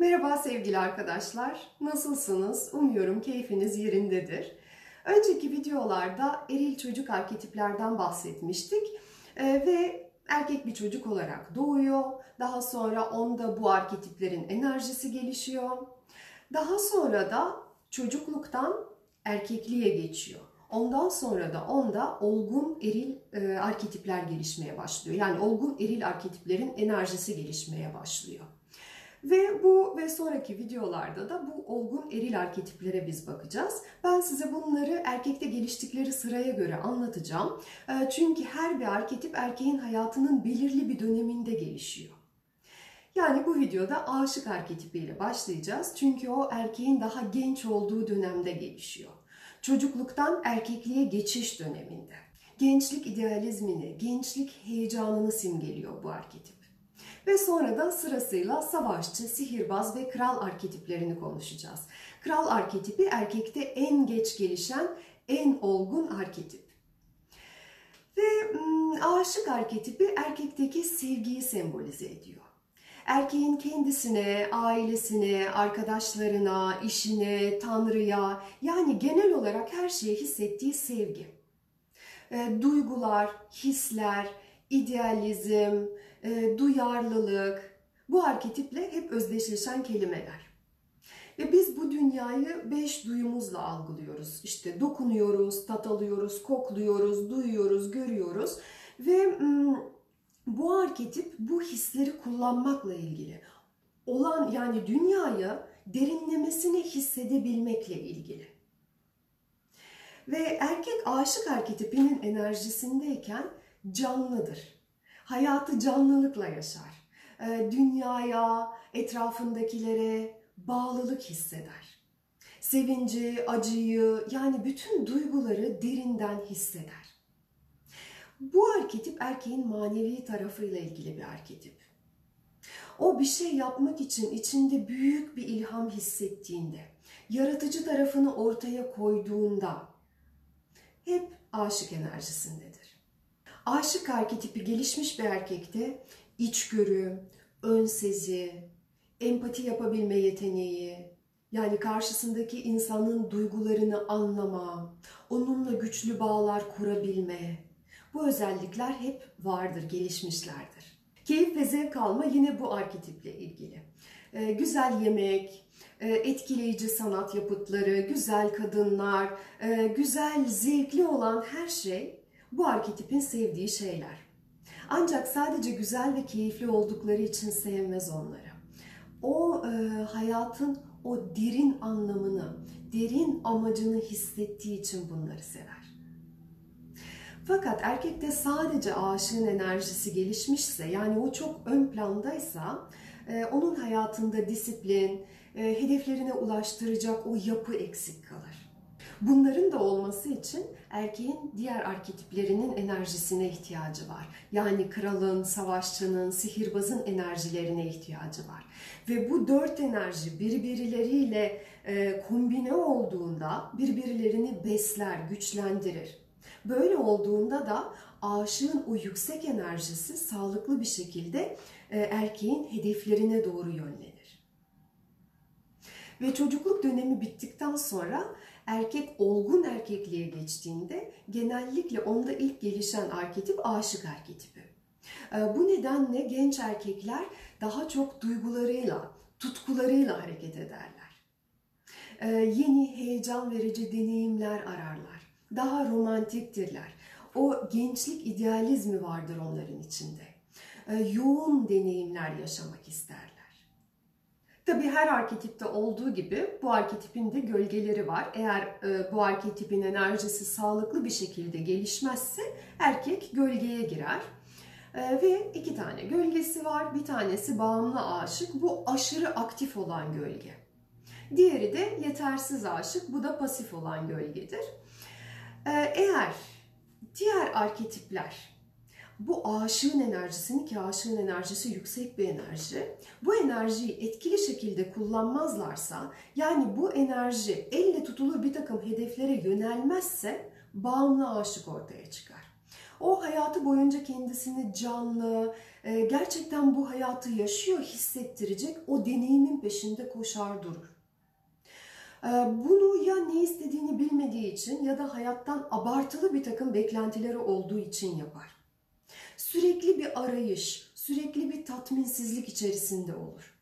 Merhaba sevgili arkadaşlar. Nasılsınız? Umuyorum keyfiniz yerindedir. Önceki videolarda eril çocuk arketiplerden bahsetmiştik Ee, ve erkek bir çocuk olarak doğuyor. Daha sonra onda bu arketiplerin enerjisi gelişiyor. Daha sonra da çocukluktan erkekliğe geçiyor. Ondan sonra da onda olgun eril e, arketipler gelişmeye başlıyor. Yani olgun eril arketiplerin enerjisi gelişmeye başlıyor. Ve bu ve sonraki videolarda da bu olgun eril arketiplere biz bakacağız. Ben size bunları erkekte geliştikleri sıraya göre anlatacağım. E, Çünkü her bir arketip erkeğin hayatının belirli bir döneminde gelişiyor. Yani bu videoda aşık arketipiyle başlayacağız. Çünkü o erkeğin daha genç olduğu dönemde gelişiyor. Çocukluktan erkekliğe geçiş döneminde. Gençlik idealizmini, gençlik heyecanını simgeliyor bu arketip. Ve sonra da sırasıyla savaşçı, sihirbaz ve kral arketiplerini konuşacağız. Kral arketipi erkekte en geç gelişen, en olgun arketip. Ve aşık arketipi erkekteki sevgiyi sembolize ediyor. Erkeğin kendisine, ailesine, arkadaşlarına, işine, tanrıya yani genel olarak her şeye hissettiği sevgi. E, duygular, hisler, idealizm, e, duyarlılık bu arketiple hep özdeşleşen kelimeler. Ve biz bu dünyayı beş duyumuzla algılıyoruz. İşte dokunuyoruz, tat alıyoruz, kokluyoruz, duyuyoruz, görüyoruz. Ve bu arketip bu hisleri kullanmakla ilgili. Olan yani dünyayı derinlemesine hissedebilmekle ilgili. Ve erkek aşık arketipinin enerjisindeyken canlıdır. Hayatı canlılıkla yaşar. Ee, Dünyaya, etrafındakilere bağlılık hisseder. Sevinci, acıyı yani bütün duyguları derinden hisseder. Bu arketip erkeğin manevi tarafıyla ilgili bir arketip. O bir şey yapmak için içinde büyük bir ilham hissettiğinde, yaratıcı tarafını ortaya koyduğunda hep aşık enerjisindedir. Aşık arketipi gelişmiş bir erkekte içgörü, ön sezi, empati yapabilme yeteneği, yani karşısındaki insanın duygularını anlama, onunla güçlü bağlar kurabilme, bu özellikler hep vardır, gelişmişlerdir. Keyif ve zevk alma yine bu arketiple ilgili. Ee, güzel yemek, e, etkileyici sanat yapıtları, güzel kadınlar, e, güzel, zevkli olan her şey bu arketipin sevdiği şeyler. Ancak sadece güzel ve keyifli oldukları için sevmez onları. O e, hayatın o derin anlamını, derin amacını hissettiği için bunları sever. Fakat erkekte sadece aşığın enerjisi gelişmişse, yani o çok ön plandaysa, e, onun hayatında disiplin, e, hedeflerine ulaştıracak o yapı eksik kalır. Bunların da olması için erkeğin diğer arketiplerinin enerjisine ihtiyacı var. Yani kralın, savaşçının, sihirbazın enerjilerine ihtiyacı var. Ve bu dört enerji birbirleriyle e, kombine olduğunda birbirlerini besler, güçlendirir. Böyle olduğunda da aşığın o yüksek enerjisi sağlıklı bir şekilde e, erkeğin hedeflerine doğru yönlenir. Ve çocukluk dönemi bittikten sonra erkek olgun erkekliğe geçtiğinde genellikle onda ilk gelişen arketip aşık arketipi. E, bu nedenle genç erkekler daha çok duygularıyla, tutkularıyla hareket ederler. E, yeni heyecan verici deneyimler ararlar daha romantiktirler. O gençlik idealizmi vardır onların içinde. Ee, yoğun deneyimler yaşamak isterler. Tabi her arketipte olduğu gibi bu arketipin de gölgeleri var. Eğer e, bu arketipin enerjisi sağlıklı bir şekilde gelişmezse erkek gölgeye girer. E, ve iki tane gölgesi var. Bir tanesi bağımlı aşık. Bu aşırı aktif olan gölge. Diğeri de yetersiz aşık. Bu da pasif olan gölgedir. Ee, eğer diğer arketipler bu aşığın enerjisini ki aşığın enerjisi yüksek bir enerji. Bu enerjiyi etkili şekilde kullanmazlarsa yani bu enerji elle tutulur bir takım hedeflere yönelmezse bağımlı aşık ortaya çıkar. O hayatı boyunca kendisini canlı, e, gerçekten bu hayatı yaşıyor hissettirecek o deneyimin peşinde koşar durur. E, bunu ya ne istediğini bilmediği için ya da hayattan abartılı bir takım beklentileri olduğu için yapar. Sürekli bir arayış, sürekli bir tatminsizlik içerisinde olur.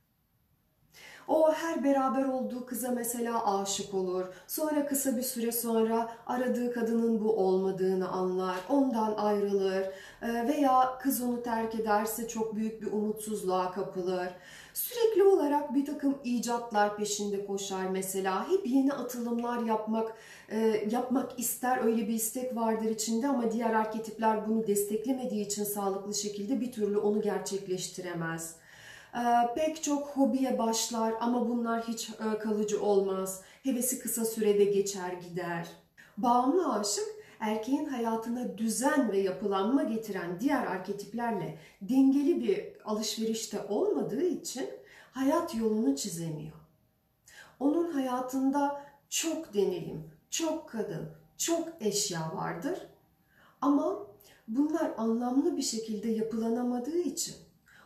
O her beraber olduğu kıza mesela aşık olur. Sonra kısa bir süre sonra aradığı kadının bu olmadığını anlar. Ondan ayrılır. Ee, veya kız onu terk ederse çok büyük bir umutsuzluğa kapılır. Sürekli olarak bir takım icatlar peşinde koşar mesela. Hep yeni atılımlar yapmak e, yapmak ister. Öyle bir istek vardır içinde ama diğer arketipler bunu desteklemediği için sağlıklı şekilde bir türlü onu gerçekleştiremez. Ee, pek çok hobiye başlar ama bunlar hiç e, kalıcı olmaz. Hevesi kısa sürede geçer gider. Bağımlı aşık erkeğin hayatına düzen ve yapılanma getiren diğer arketiplerle dengeli bir alışverişte olmadığı için hayat yolunu çizemiyor. Onun hayatında çok deneyim, çok kadın, çok eşya vardır ama bunlar anlamlı bir şekilde yapılanamadığı için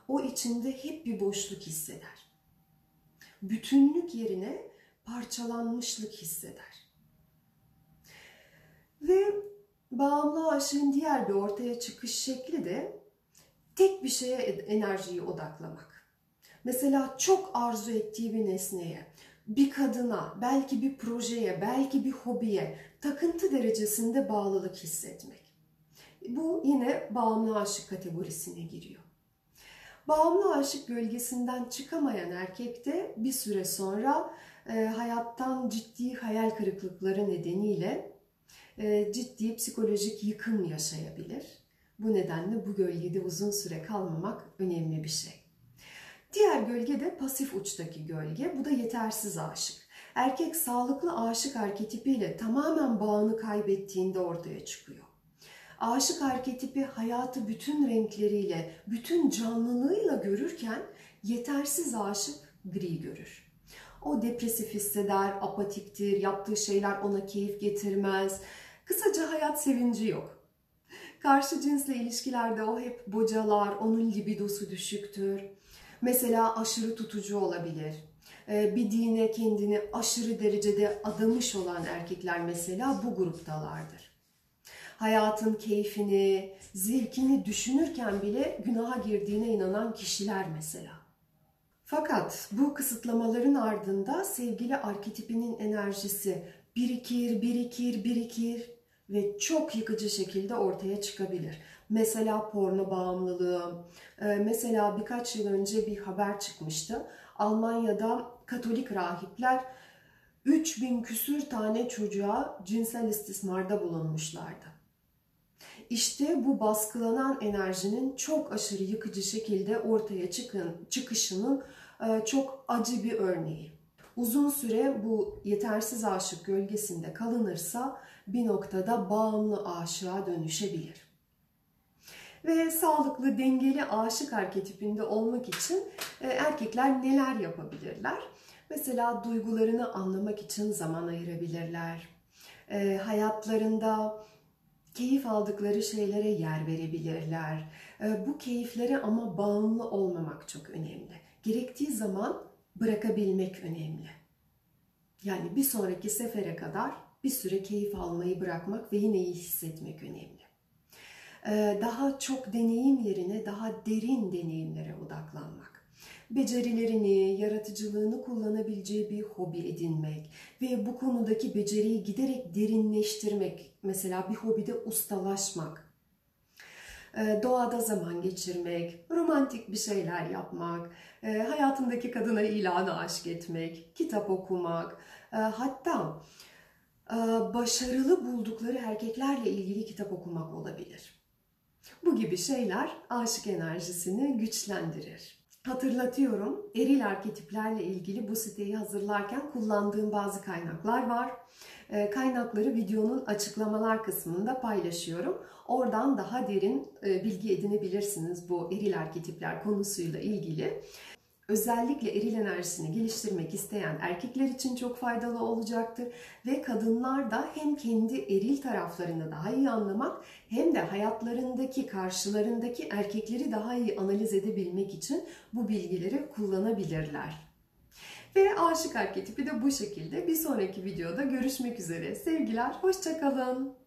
o içinde hep bir boşluk hisseder. Bütünlük yerine parçalanmışlık hisseder. Ve bağımlı aşığın diğer bir ortaya çıkış şekli de tek bir şeye enerjiyi odaklamak. Mesela çok arzu ettiği bir nesneye, bir kadına, belki bir projeye, belki bir hobiye takıntı derecesinde bağlılık hissetmek. Bu yine bağımlı aşık kategorisine giriyor. Bağımlı aşık gölgesinden çıkamayan erkek de bir süre sonra e, hayattan ciddi hayal kırıklıkları nedeniyle ciddi psikolojik yıkım yaşayabilir. Bu nedenle bu gölgede uzun süre kalmamak önemli bir şey. Diğer gölge de pasif uçtaki gölge. Bu da yetersiz aşık. Erkek sağlıklı aşık arketipiyle tamamen bağını kaybettiğinde ortaya çıkıyor. Aşık arketipi hayatı bütün renkleriyle, bütün canlılığıyla görürken yetersiz aşık gri görür. O depresif hisseder, apatiktir, yaptığı şeyler ona keyif getirmez. Kısaca hayat sevinci yok. Karşı cinsle ilişkilerde o hep bocalar, onun libidosu düşüktür. Mesela aşırı tutucu olabilir. Ee, bir dine kendini aşırı derecede adamış olan erkekler mesela bu gruptalardır hayatın keyfini, zevkini düşünürken bile günaha girdiğine inanan kişiler mesela. Fakat bu kısıtlamaların ardında sevgili arketipinin enerjisi birikir, birikir, birikir ve çok yıkıcı şekilde ortaya çıkabilir. Mesela porno bağımlılığı, e, mesela birkaç yıl önce bir haber çıkmıştı. Almanya'da Katolik rahipler 3000 küsür tane çocuğa cinsel istismarda bulunmuşlardı. İşte bu baskılanan enerjinin çok aşırı yıkıcı şekilde ortaya çıkın, çıkışının e, çok acı bir örneği. Uzun süre bu yetersiz aşık gölgesinde kalınırsa bir noktada bağımlı aşığa dönüşebilir. Ve sağlıklı, dengeli aşık arketipinde olmak için e, erkekler neler yapabilirler? Mesela duygularını anlamak için zaman ayırabilirler. E, hayatlarında keyif aldıkları şeylere yer verebilirler. Ee, bu keyiflere ama bağımlı olmamak çok önemli. Gerektiği zaman bırakabilmek önemli. Yani bir sonraki sefere kadar bir süre keyif almayı bırakmak ve yine iyi hissetmek önemli. Ee, daha çok deneyim yerine daha derin deneyimlere odaklanmak becerilerini, yaratıcılığını kullanabileceği bir hobi edinmek ve bu konudaki beceriyi giderek derinleştirmek, mesela bir hobide ustalaşmak, e, doğada zaman geçirmek, romantik bir şeyler yapmak, e, hayatındaki kadına ilanı aşk etmek, kitap okumak, e, hatta başarılı buldukları erkeklerle ilgili kitap okumak olabilir. Bu gibi şeyler aşık enerjisini güçlendirir. Hatırlatıyorum, eril arketiplerle ilgili bu siteyi hazırlarken kullandığım bazı kaynaklar var. Ee, kaynakları videonun açıklamalar kısmında paylaşıyorum. Oradan daha derin e, bilgi edinebilirsiniz bu eril arketipler konusuyla ilgili. Özellikle eril enerjisini geliştirmek isteyen erkekler için çok faydalı olacaktır. Ve kadınlar da hem kendi eril taraflarını daha iyi anlamak hem de hayatlarındaki karşılarındaki erkekleri daha iyi analiz edebilmek için bu bilgileri kullanabilirler. Ve aşık arketipi de bu şekilde. Bir sonraki videoda görüşmek üzere. Sevgiler, hoşçakalın.